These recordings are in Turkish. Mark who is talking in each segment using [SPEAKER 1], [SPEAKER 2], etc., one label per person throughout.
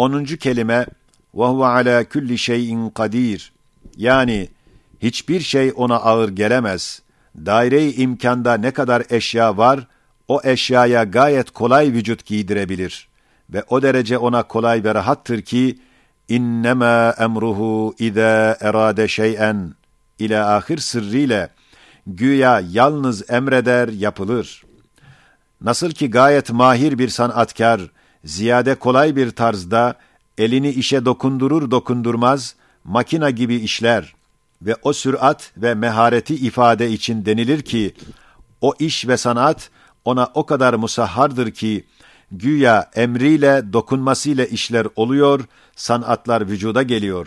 [SPEAKER 1] Onuncu kelime ve huve ala kulli şeyin kadir. Yani hiçbir şey ona ağır gelemez. Daire-i imkanda ne kadar eşya var, o eşyaya gayet kolay vücut giydirebilir. Ve o derece ona kolay ve rahattır ki, innema emruhu ida erade şey'en ila ahir sırrıyla güya yalnız emreder yapılır. Nasıl ki gayet mahir bir sanatkar, ziyade kolay bir tarzda elini işe dokundurur dokundurmaz, makina gibi işler ve o sürat ve mehareti ifade için denilir ki, o iş ve sanat ona o kadar musahhardır ki, güya emriyle, dokunmasıyla işler oluyor, sanatlar vücuda geliyor.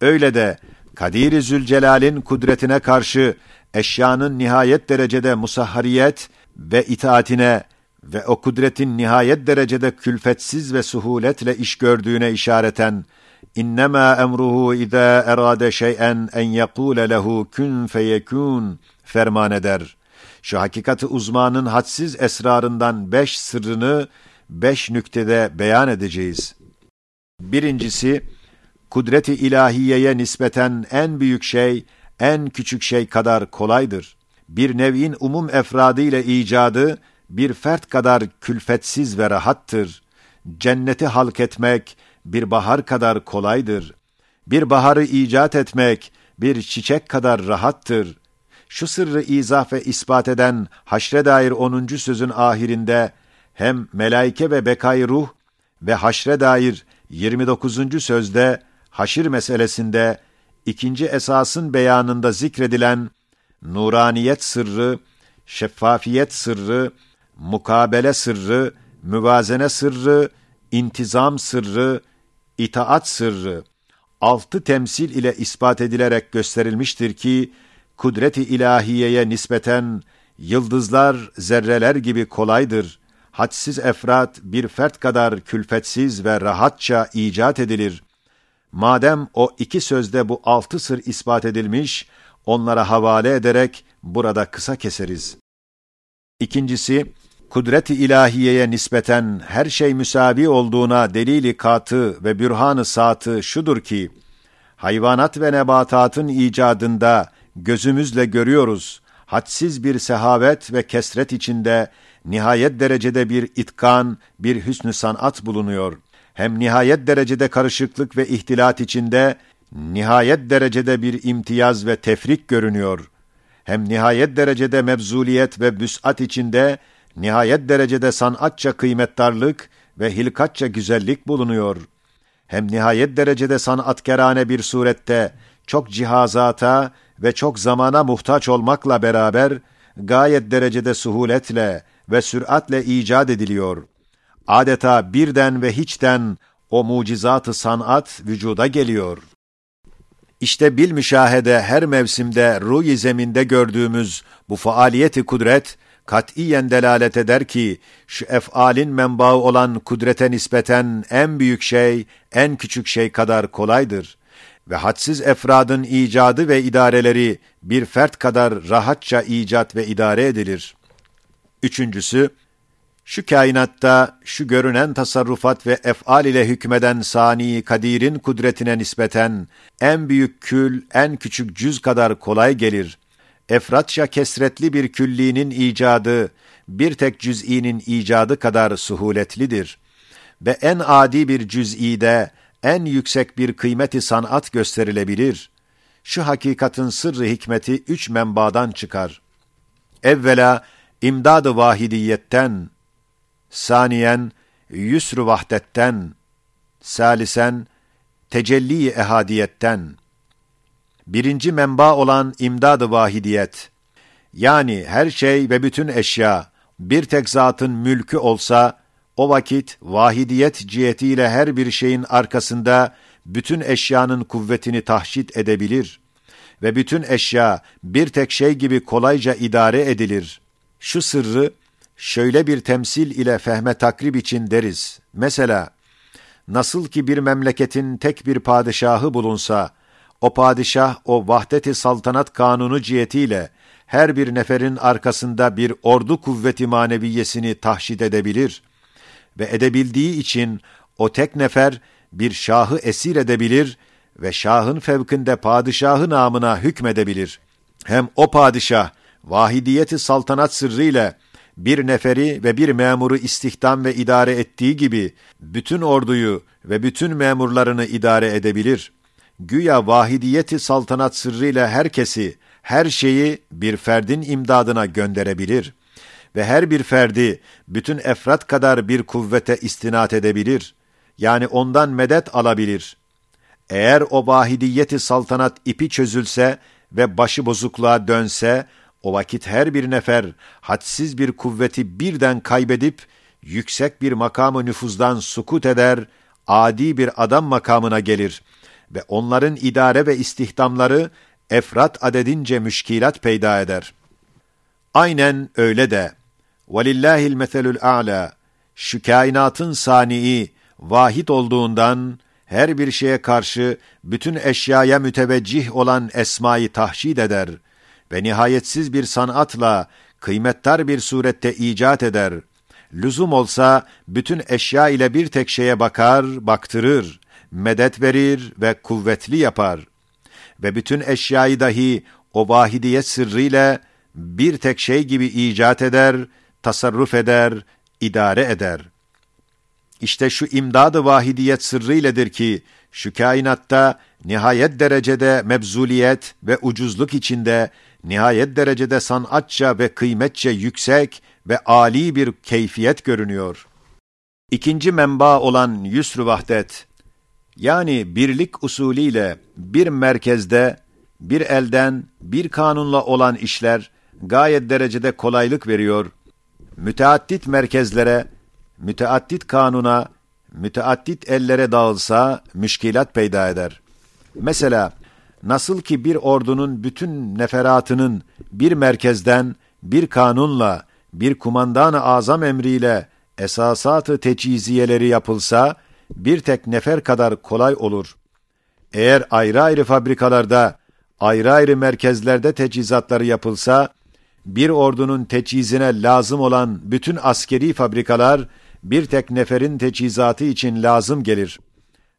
[SPEAKER 1] Öyle de Kadir-i Zülcelal'in kudretine karşı eşyanın nihayet derecede musahhariyet ve itaatine ve o kudretin nihayet derecede külfetsiz ve suhuletle iş gördüğüne işareten innema emruhu ida erade şey'en en yekule lehu kun feyekun ferman eder. Şu hakikati uzmanın hadsiz esrarından beş sırrını beş nüktede beyan edeceğiz. Birincisi, kudreti ilahiyeye nispeten en büyük şey, en küçük şey kadar kolaydır. Bir nev'in umum efradı ile icadı, bir fert kadar külfetsiz ve rahattır. Cenneti halk etmek, bir bahar kadar kolaydır. Bir baharı icat etmek, bir çiçek kadar rahattır. Şu sırrı izah ve ispat eden haşre dair 10. sözün ahirinde, hem melaike ve bekay ruh ve haşre dair 29. sözde haşir meselesinde ikinci esasın beyanında zikredilen nuraniyet sırrı, şeffafiyet sırrı, mukabele sırrı, müvazene sırrı, intizam sırrı, itaat sırrı, altı temsil ile ispat edilerek gösterilmiştir ki, kudret-i ilahiyeye nispeten yıldızlar zerreler gibi kolaydır. Hadsiz efrat bir fert kadar külfetsiz ve rahatça icat edilir. Madem o iki sözde bu altı sır ispat edilmiş, onlara havale ederek burada kısa keseriz. İkincisi, kudret-i ilahiyeye nispeten her şey müsavi olduğuna delili katı ve bürhanı saatı şudur ki, hayvanat ve nebatatın icadında gözümüzle görüyoruz, hadsiz bir sehavet ve kesret içinde nihayet derecede bir itkan, bir hüsnü sanat bulunuyor. Hem nihayet derecede karışıklık ve ihtilat içinde nihayet derecede bir imtiyaz ve tefrik görünüyor. Hem nihayet derecede mevzuliyet ve büsat içinde nihayet derecede sanatça kıymettarlık ve hilkatça güzellik bulunuyor. Hem nihayet derecede sanatkerane bir surette çok cihazata ve çok zamana muhtaç olmakla beraber gayet derecede suhuletle ve süratle icat ediliyor. Adeta birden ve hiçten o mucizatı sanat vücuda geliyor. İşte bil müşahede her mevsimde ruh zeminde gördüğümüz bu faaliyeti kudret, katiyen delalet eder ki, şu efalin menbaı olan kudrete nispeten en büyük şey, en küçük şey kadar kolaydır. Ve hadsiz efradın icadı ve idareleri bir fert kadar rahatça icat ve idare edilir. Üçüncüsü, şu kainatta şu görünen tasarrufat ve efal ile hükmeden sani kadirin kudretine nispeten en büyük kül en küçük cüz kadar kolay gelir. Efratça kesretli bir küllinin icadı bir tek cüz'inin icadı kadar suhuletlidir. Ve en adi bir cüz'ide en yüksek bir kıymeti sanat gösterilebilir. Şu hakikatin sırrı hikmeti üç menbadan çıkar. Evvela, imdad-ı vahidiyetten, saniyen yüsr vahdetten, salisen tecelli ehadiyetten. Birinci menba olan imdad-ı vahidiyet, yani her şey ve bütün eşya bir tek zatın mülkü olsa, o vakit vahidiyet cihetiyle her bir şeyin arkasında bütün eşyanın kuvvetini tahşit edebilir ve bütün eşya bir tek şey gibi kolayca idare edilir. Şu sırrı şöyle bir temsil ile fehme takrib için deriz. Mesela, nasıl ki bir memleketin tek bir padişahı bulunsa, o padişah o vahdeti saltanat kanunu cihetiyle her bir neferin arkasında bir ordu kuvveti maneviyesini tahşid edebilir ve edebildiği için o tek nefer bir şahı esir edebilir ve şahın fevkinde padişahı namına hükmedebilir. Hem o padişah vahidiyeti saltanat sırrıyla bir neferi ve bir memuru istihdam ve idare ettiği gibi bütün orduyu ve bütün memurlarını idare edebilir. Güya vahidiyeti saltanat sırrıyla herkesi, her şeyi bir ferdin imdadına gönderebilir ve her bir ferdi bütün efrat kadar bir kuvvete istinat edebilir. Yani ondan medet alabilir. Eğer o vahidiyeti saltanat ipi çözülse ve başı bozukluğa dönse, o vakit her bir nefer hadsiz bir kuvveti birden kaybedip yüksek bir makamı nüfuzdan sukut eder, adi bir adam makamına gelir ve onların idare ve istihdamları efrat adedince müşkilat peyda eder. Aynen öyle de velillahil meselül a'la şu kainatın sani'i vahid olduğundan her bir şeye karşı bütün eşyaya müteveccih olan esmayı tahşid eder ve nihayetsiz bir sanatla kıymettar bir surette icat eder. Lüzum olsa bütün eşya ile bir tek şeye bakar, baktırır, medet verir ve kuvvetli yapar. Ve bütün eşyayı dahi o vahidiyet sırrıyla bir tek şey gibi icat eder, tasarruf eder, idare eder. İşte şu imdad-ı vahidiyet sırrıyledir ki, şu kainatta nihayet derecede mebzuliyet ve ucuzluk içinde, nihayet derecede sanatça ve kıymetçe yüksek ve âli bir keyfiyet görünüyor. İkinci menba olan yusr vahdet, yani birlik usulüyle bir merkezde, bir elden, bir kanunla olan işler, gayet derecede kolaylık veriyor. Müteaddit merkezlere, müteaddit kanuna, müteaddit ellere dağılsa müşkilat peyda eder. Mesela nasıl ki bir ordunun bütün neferatının bir merkezden, bir kanunla, bir kumandan-ı azam emriyle esasatı teçhiziyeleri yapılsa, bir tek nefer kadar kolay olur. Eğer ayrı ayrı fabrikalarda, ayrı ayrı merkezlerde teçhizatları yapılsa, bir ordunun teçhizine lazım olan bütün askeri fabrikalar, bir tek neferin teçhizatı için lazım gelir.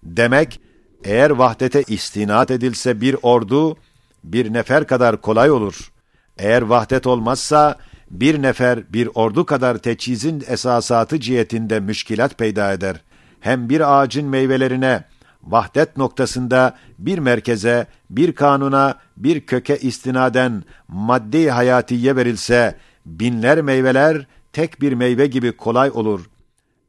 [SPEAKER 1] Demek, eğer vahdete istinat edilse bir ordu, bir nefer kadar kolay olur. Eğer vahdet olmazsa, bir nefer bir ordu kadar teçhizin esasatı cihetinde müşkilat peyda eder. Hem bir ağacın meyvelerine, vahdet noktasında bir merkeze, bir kanuna, bir köke istinaden maddi hayatiye verilse, binler meyveler tek bir meyve gibi kolay olur.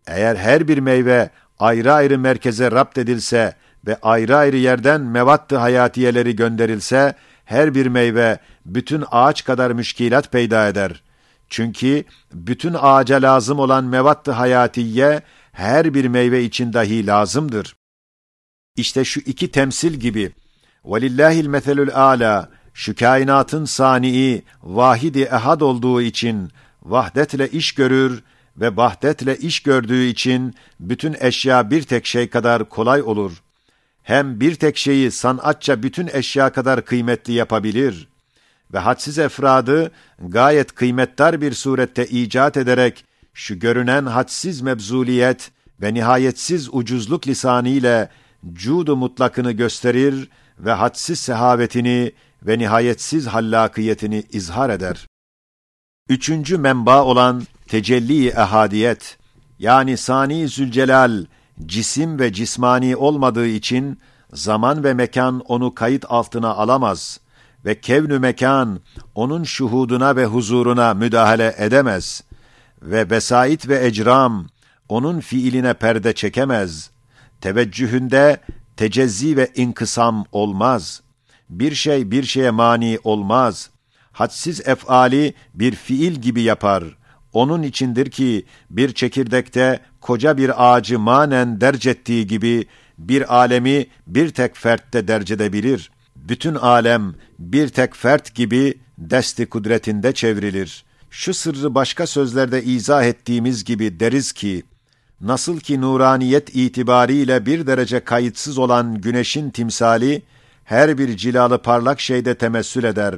[SPEAKER 1] Eğer her bir meyve ayrı ayrı merkeze rapt edilse ve ayrı ayrı yerden mevattı hayatiyeleri gönderilse, her bir meyve bütün ağaç kadar müşkilat peyda eder. Çünkü bütün ağaca lazım olan mevattı hayatiye her bir meyve için dahi lazımdır. İşte şu iki temsil gibi velillahil meselül ala şu kainatın sani'i vahidi ehad olduğu için vahdetle iş görür ve vahdetle iş gördüğü için bütün eşya bir tek şey kadar kolay olur. Hem bir tek şeyi sanatça bütün eşya kadar kıymetli yapabilir ve hadsiz efradı gayet kıymettar bir surette icat ederek şu görünen hadsiz mebzuliyet ve nihayetsiz ucuzluk lisanı ile cudu mutlakını gösterir ve hadsiz sehavetini ve nihayetsiz hallakiyetini izhar eder. Üçüncü menba olan tecelli ehadiyet, yani Sani Zülcelal, cisim ve cismani olmadığı için, zaman ve mekan onu kayıt altına alamaz ve kevnü mekan, onun şuhuduna ve huzuruna müdahale edemez ve vesait ve ecram, onun fiiline perde çekemez. Teveccühünde tecezzi ve inkısam olmaz. Bir şey bir şeye mani olmaz. Hadsiz efali bir fiil gibi yapar. Onun içindir ki bir çekirdekte koca bir ağacı manen derc ettiği gibi bir alemi bir tek fertte derc edebilir. Bütün alem bir tek fert gibi desti kudretinde çevrilir. Şu sırrı başka sözlerde izah ettiğimiz gibi deriz ki, nasıl ki nuraniyet itibariyle bir derece kayıtsız olan güneşin timsali, her bir cilalı parlak şeyde temessül eder.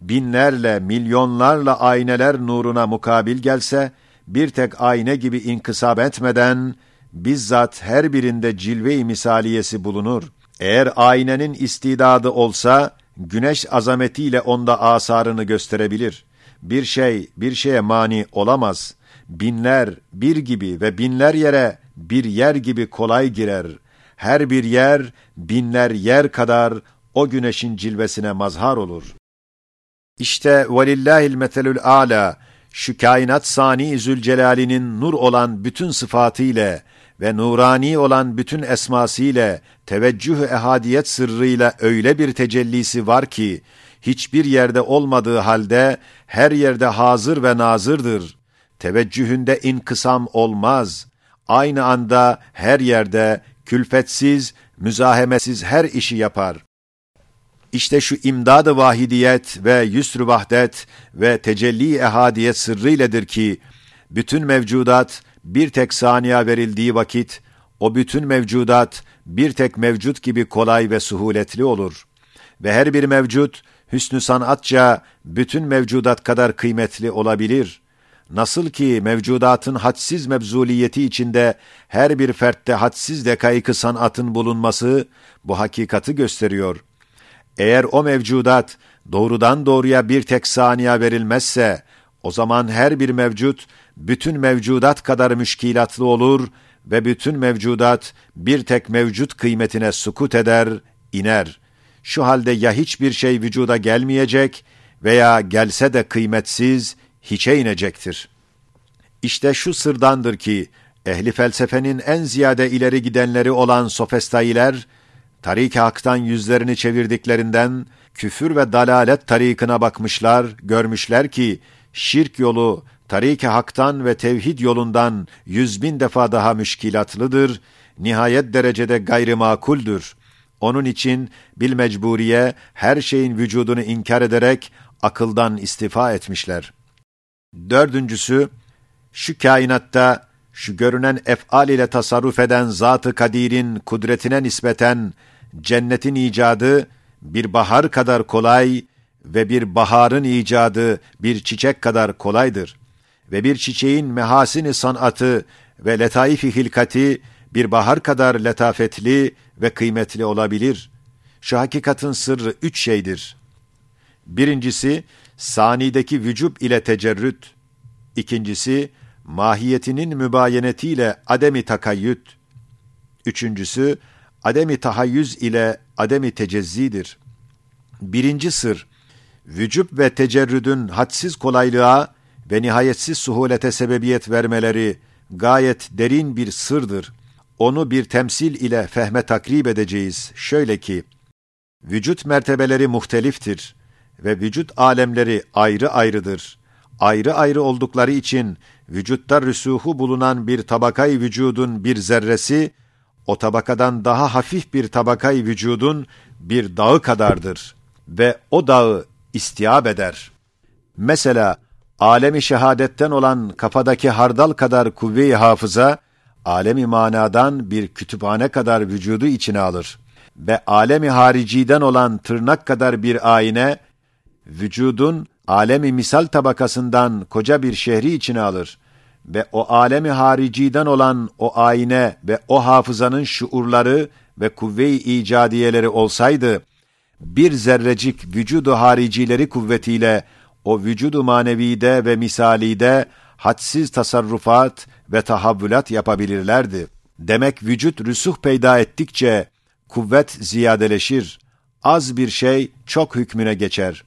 [SPEAKER 1] Binlerle, milyonlarla ayneler nuruna mukabil gelse, bir tek ayna gibi inkısap etmeden, bizzat her birinde cilve-i misaliyesi bulunur. Eğer aynenin istidadı olsa, güneş azametiyle onda asarını gösterebilir. Bir şey, bir şeye mani olamaz. Binler, bir gibi ve binler yere bir yer gibi kolay girer. Her bir yer, binler yer kadar o güneşin cilvesine mazhar olur. İşte velillahil metelül âlâ, şu kainat sani Zülcelal'inin nur olan bütün sıfatı ile ve nurani olan bütün esması ile teveccüh ehadiyet sırrıyla öyle bir tecellisi var ki hiçbir yerde olmadığı halde her yerde hazır ve nazırdır. Teveccühünde inkısam olmaz. Aynı anda her yerde külfetsiz, müzahemesiz her işi yapar. İşte şu imdad-ı vahidiyet ve yüsr-ü vahdet ve tecelli ehadiyet sırrıyledir ki, bütün mevcudat bir tek saniye verildiği vakit, o bütün mevcudat bir tek mevcut gibi kolay ve suhuletli olur. Ve her bir mevcut, hüsnü sanatça bütün mevcudat kadar kıymetli olabilir. Nasıl ki mevcudatın hadsiz mebzuliyeti içinde her bir fertte hadsiz dekaykı sanatın bulunması bu hakikati gösteriyor.'' Eğer o mevcudat doğrudan doğruya bir tek saniye verilmezse, o zaman her bir mevcut, bütün mevcudat kadar müşkilatlı olur ve bütün mevcudat bir tek mevcut kıymetine sukut eder, iner. Şu halde ya hiçbir şey vücuda gelmeyecek veya gelse de kıymetsiz, hiçe inecektir. İşte şu sırdandır ki, ehli felsefenin en ziyade ileri gidenleri olan sofestailer, tarik haktan yüzlerini çevirdiklerinden küfür ve dalalet tarikına bakmışlar, görmüşler ki şirk yolu tarik haktan ve tevhid yolundan yüz bin defa daha müşkilatlıdır, nihayet derecede gayrimakuldür. Onun için bil mecburiye her şeyin vücudunu inkar ederek akıldan istifa etmişler. Dördüncüsü, şu kainatta şu görünen efal ile tasarruf eden Zat-ı Kadir'in kudretine nispeten cennetin icadı bir bahar kadar kolay ve bir baharın icadı bir çiçek kadar kolaydır. Ve bir çiçeğin mehasini sanatı ve letaifi hilkati bir bahar kadar letafetli ve kıymetli olabilir. Şu hakikatin sırrı üç şeydir. Birincisi, sanideki vücub ile tecerrüt. İkincisi, mahiyetinin mübayenetiyle ademi takayyüt. Üçüncüsü, ademi tahayyüz ile ademi tecezzidir. Birinci sır, vücub ve tecerrüdün hadsiz kolaylığa ve nihayetsiz suhulete sebebiyet vermeleri gayet derin bir sırdır. Onu bir temsil ile fehme takrib edeceğiz. Şöyle ki, vücut mertebeleri muhteliftir ve vücut alemleri ayrı ayrıdır. Ayrı ayrı oldukları için vücutta rüsuhu bulunan bir tabakayı vücudun bir zerresi, o tabakadan daha hafif bir tabakayı vücudun bir dağı kadardır ve o dağı istiyab eder. Mesela alemi şehadetten olan kafadaki hardal kadar kuvve-i hafıza, alemi manadan bir kütüphane kadar vücudu içine alır ve alemi hariciden olan tırnak kadar bir ayine, vücudun alemi misal tabakasından koca bir şehri içine alır ve o alemi hariciden olan o ayine ve o hafızanın şuurları ve kuvve-i icadiyeleri olsaydı, bir zerrecik vücudu haricileri kuvvetiyle o vücudu manevide ve misalide hadsiz tasarrufat ve tahavvülat yapabilirlerdi. Demek vücut rüsuh peyda ettikçe kuvvet ziyadeleşir, az bir şey çok hükmüne geçer.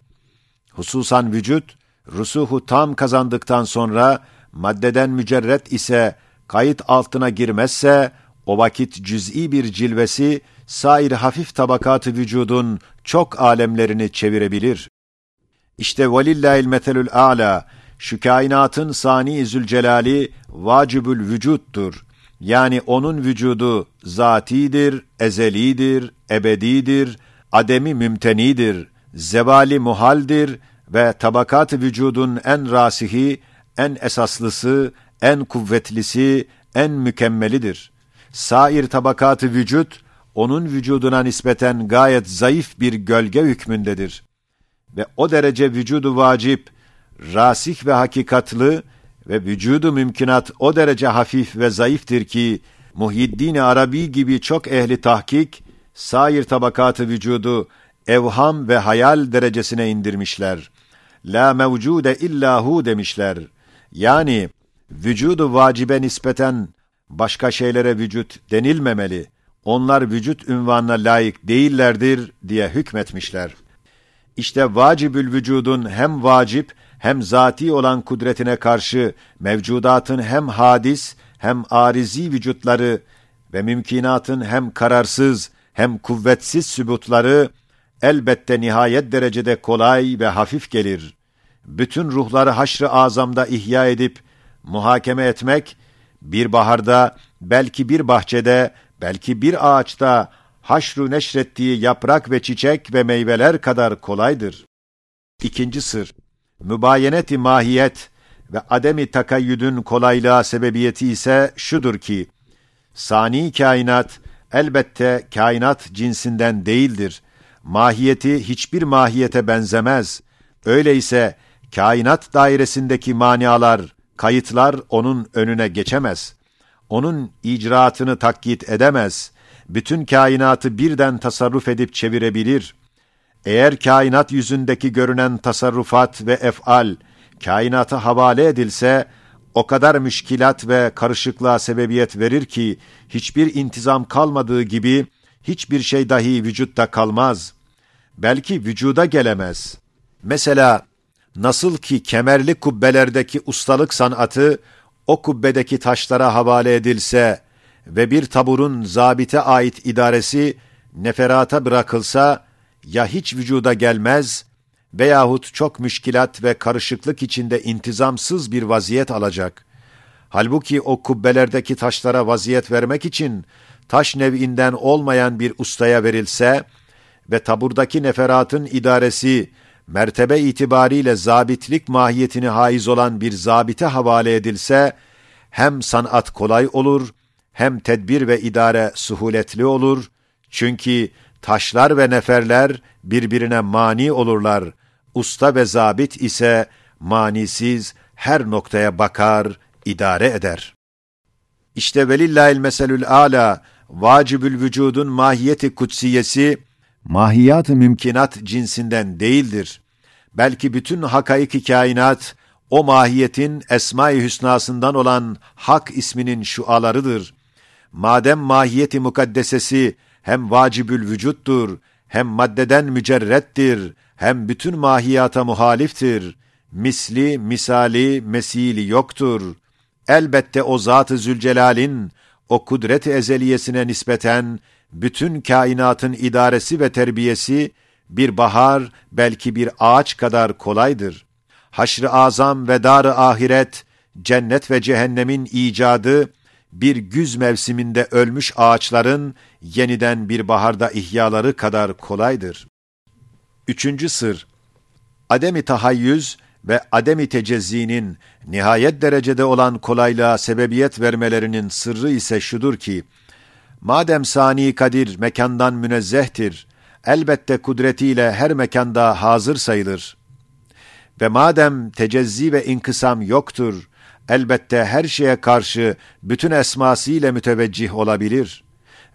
[SPEAKER 1] Hususan vücut, rusuhu tam kazandıktan sonra maddeden mücerret ise kayıt altına girmezse o vakit cüz'i bir cilvesi sair hafif tabakatı vücudun çok alemlerini çevirebilir. İşte velillahil metelül a'la şu kainatın sani zülcelali vacibül vücuttur. Yani onun vücudu zatidir, ezelidir, ebedidir, ademi mümtenidir, zevali muhaldir ve tabakat vücudun en rasihi en esaslısı, en kuvvetlisi, en mükemmelidir. Sair tabakatı vücut, onun vücuduna nispeten gayet zayıf bir gölge hükmündedir. Ve o derece vücudu vacip, rasih ve hakikatlı ve vücudu mümkünat o derece hafif ve zayıftır ki, Muhyiddin Arabi gibi çok ehli tahkik, sair tabakatı vücudu evham ve hayal derecesine indirmişler. La mevcude illahu demişler. Yani vücudu vacibe nispeten başka şeylere vücut denilmemeli. Onlar vücut ünvanına layık değillerdir diye hükmetmişler. İşte vacibül vücudun hem vacip hem zati olan kudretine karşı mevcudatın hem hadis hem arizi vücutları ve mümkinatın hem kararsız hem kuvvetsiz sübutları elbette nihayet derecede kolay ve hafif gelir. Bütün ruhları haşr-ı azamda ihya edip muhakeme etmek bir baharda belki bir bahçede belki bir ağaçta haşru neşrettiği yaprak ve çiçek ve meyveler kadar kolaydır. İkinci sır, mübayeneti mahiyet ve ademi takayyüdün kolaylığa sebebiyeti ise şudur ki, sani kainat elbette kainat cinsinden değildir. Mahiyeti hiçbir mahiyete benzemez. Öyleyse kainat dairesindeki manialar, kayıtlar onun önüne geçemez. Onun icraatını takyit edemez. Bütün kainatı birden tasarruf edip çevirebilir. Eğer kainat yüzündeki görünen tasarrufat ve efal, kainata havale edilse, o kadar müşkilat ve karışıklığa sebebiyet verir ki, hiçbir intizam kalmadığı gibi, hiçbir şey dahi vücutta kalmaz. Belki vücuda gelemez. Mesela, nasıl ki kemerli kubbelerdeki ustalık sanatı, o kubbedeki taşlara havale edilse ve bir taburun zabite ait idaresi neferata bırakılsa, ya hiç vücuda gelmez veyahut çok müşkilat ve karışıklık içinde intizamsız bir vaziyet alacak. Halbuki o kubbelerdeki taşlara vaziyet vermek için taş nev'inden olmayan bir ustaya verilse ve taburdaki neferatın idaresi mertebe itibariyle zabitlik mahiyetini haiz olan bir zabite havale edilse, hem sanat kolay olur, hem tedbir ve idare suhuletli olur. Çünkü taşlar ve neferler birbirine mani olurlar. Usta ve zabit ise manisiz her noktaya bakar, idare eder. İşte velillahil meselül ala, vacibül vücudun mahiyeti kutsiyesi, mahiyat-ı mümkinat cinsinden değildir. Belki bütün hakaiki kainat, o mahiyetin Esma-i Hüsna'sından olan Hak isminin şualarıdır. Madem mahiyeti mukaddesesi hem vacibül vücuttur, hem maddeden mücerrettir, hem bütün mahiyata muhaliftir. Misli, misali, mesili yoktur. Elbette o Zat-ı Zülcelal'in, o kudret-i ezeliyesine nispeten, bütün kainatın idaresi ve terbiyesi, bir bahar, belki bir ağaç kadar kolaydır. Haşr-ı azam ve dar-ı ahiret, cennet ve cehennemin icadı, bir güz mevsiminde ölmüş ağaçların yeniden bir baharda ihyaları kadar kolaydır. Üçüncü sır, ademi tahayyüz ve ademi tecezzinin nihayet derecede olan kolaylığa sebebiyet vermelerinin sırrı ise şudur ki, madem sani kadir mekandan münezzehtir, elbette kudretiyle her mekanda hazır sayılır. Ve madem tecezzi ve inkısam yoktur, elbette her şeye karşı bütün esmasıyla müteveccih olabilir.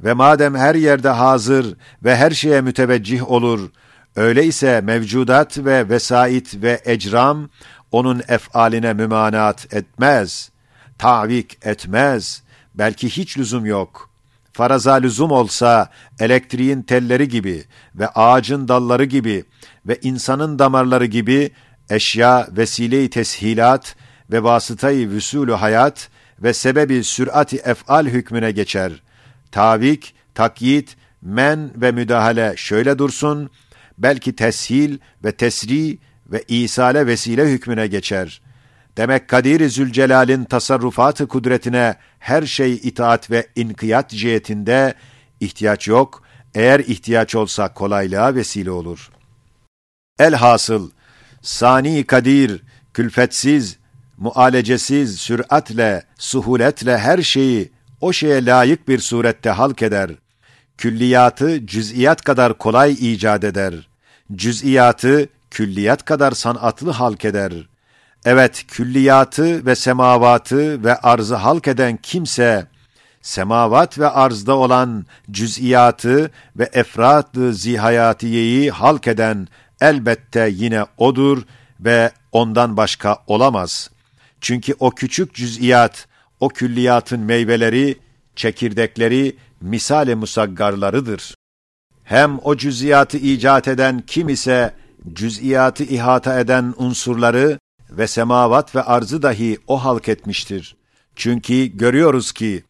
[SPEAKER 1] Ve madem her yerde hazır ve her şeye müteveccih olur, öyleyse mevcudat ve vesait ve ecram onun efaline mümanat etmez, tavik etmez, belki hiç lüzum yok. Faraza lüzum olsa elektriğin telleri gibi ve ağacın dalları gibi ve insanın damarları gibi eşya vesile-i teshilat ve vasıtayı vüsulü hayat ve sebebi sürati efal hükmüne geçer. Tavik, takyit, men ve müdahale şöyle dursun, belki teshil ve tesri ve isale vesile hükmüne geçer. Demek Kadir-i Zülcelal'in tasarrufatı kudretine her şey itaat ve inkiyat cihetinde ihtiyaç yok, eğer ihtiyaç olsa kolaylığa vesile olur. Elhasıl, Sani Kadir, külfetsiz, mualecesiz, süratle, suhuletle her şeyi o şeye layık bir surette halk eder. Külliyatı cüz'iyat kadar kolay icat eder. Cüz'iyatı külliyat kadar sanatlı halk eder. Evet, külliyatı ve semavatı ve arzı halk eden kimse, semavat ve arzda olan cüz'iyatı ve efrat-ı zihayatiyeyi halk eden elbette yine odur ve ondan başka olamaz. Çünkü o küçük cüz'iyat, o külliyatın meyveleri, çekirdekleri, misale musaggarlarıdır. Hem o cüz'iyatı icat eden kim ise, cüz'iyatı ihata eden unsurları ve semavat ve arzı dahi o halk etmiştir. Çünkü görüyoruz ki,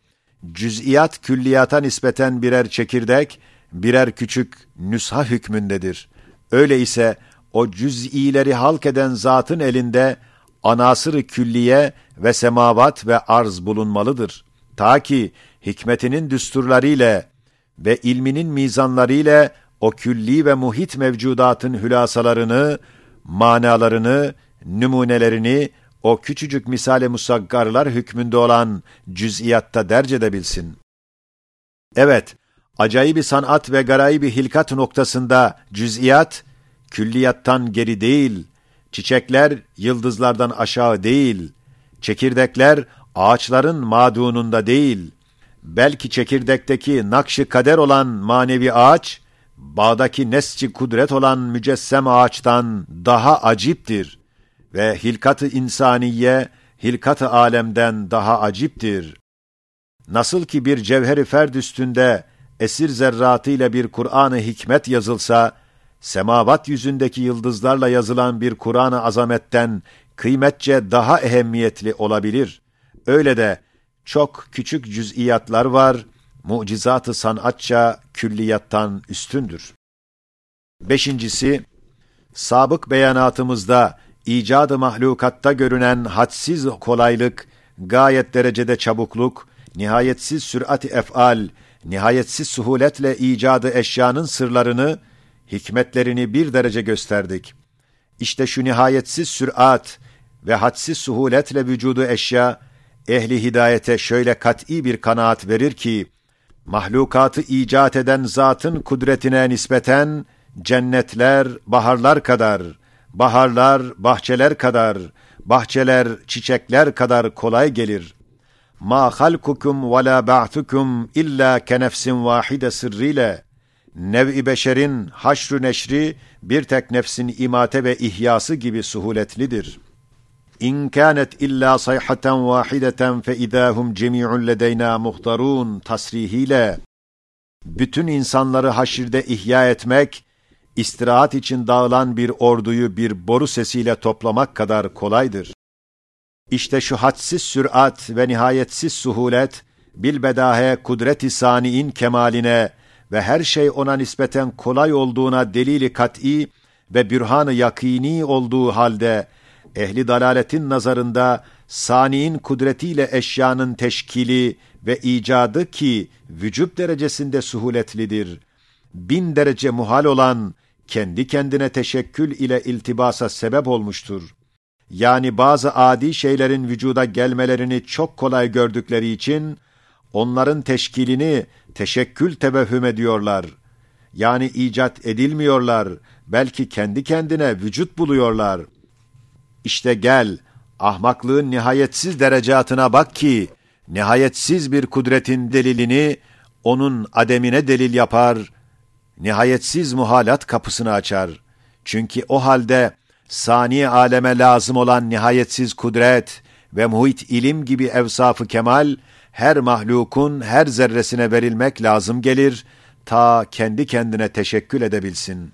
[SPEAKER 1] cüz'iyat külliyata nispeten birer çekirdek, birer küçük nüsha hükmündedir. Öyle ise o cüz'ileri halk eden zatın elinde anasır külliye ve semavat ve arz bulunmalıdır. Ta ki hikmetinin düsturlarıyla ve ilminin mizanlarıyla o külli ve muhit mevcudatın hülasalarını, manalarını, numunelerini o küçücük misale musaggarlar hükmünde olan cüz'iyatta derc edebilsin. Evet, acayip sanat ve garayib hilkat noktasında cüz'iyat, külliyattan geri değil, çiçekler yıldızlardan aşağı değil, çekirdekler ağaçların madununda değil, belki çekirdekteki nakşı kader olan manevi ağaç, bağdaki nesçi kudret olan mücessem ağaçtan daha aciptir ve hilkat-ı insaniye, hilkat-ı alemden daha aciptir. Nasıl ki bir cevheri ferd üstünde esir zerratıyla bir Kur'an-ı hikmet yazılsa, semavat yüzündeki yıldızlarla yazılan bir Kur'an-ı azametten kıymetçe daha ehemmiyetli olabilir. Öyle de çok küçük cüz'iyatlar var, mucizatı sanatça külliyattan üstündür. Beşincisi, sabık beyanatımızda icadı mahlukatta görünen hadsiz kolaylık, gayet derecede çabukluk, nihayetsiz sürat-i ef'al, nihayetsiz suhuletle icadı eşyanın sırlarını, hikmetlerini bir derece gösterdik. İşte şu nihayetsiz sürat ve hadsiz suhuletle vücudu eşya, ehli hidayete şöyle kat'î bir kanaat verir ki, mahlukatı icat eden zatın kudretine nispeten, cennetler, baharlar kadar, baharlar, bahçeler kadar, bahçeler, çiçekler kadar kolay gelir. Ma halkukum ve la ba'tukum illa kenefsin vahide sırrıyla, nev-i beşerin haşru neşri bir tek nefsin imate ve ihyası gibi suhuletlidir. İn kânet illa sayhaten vahideten fe idâhum cemî'un ledeyna muhtarun tasrihiyle bütün insanları haşirde ihya etmek, istirahat için dağılan bir orduyu bir boru sesiyle toplamak kadar kolaydır. İşte şu hadsiz sürat ve nihayetsiz suhulet, bilbedahe kudret-i saniin kemaline ve her şey ona nispeten kolay olduğuna delili kat'i ve bürhan-ı yakini olduğu halde, ehli dalaletin nazarında saniin kudretiyle eşyanın teşkili ve icadı ki vücub derecesinde suhuletlidir, bin derece muhal olan kendi kendine teşekkül ile iltibasa sebep olmuştur. Yani bazı adi şeylerin vücuda gelmelerini çok kolay gördükleri için, onların teşkilini teşekkül tebehüm ediyorlar. Yani icat edilmiyorlar, belki kendi kendine vücut buluyorlar. İşte gel, ahmaklığın nihayetsiz derecatına bak ki, nihayetsiz bir kudretin delilini, onun ademine delil yapar, nihayetsiz muhalat kapısını açar. Çünkü o halde, sani aleme lazım olan nihayetsiz kudret ve muhit ilim gibi evsafı kemal, her mahlukun her zerresine verilmek lazım gelir, ta kendi kendine teşekkül edebilsin.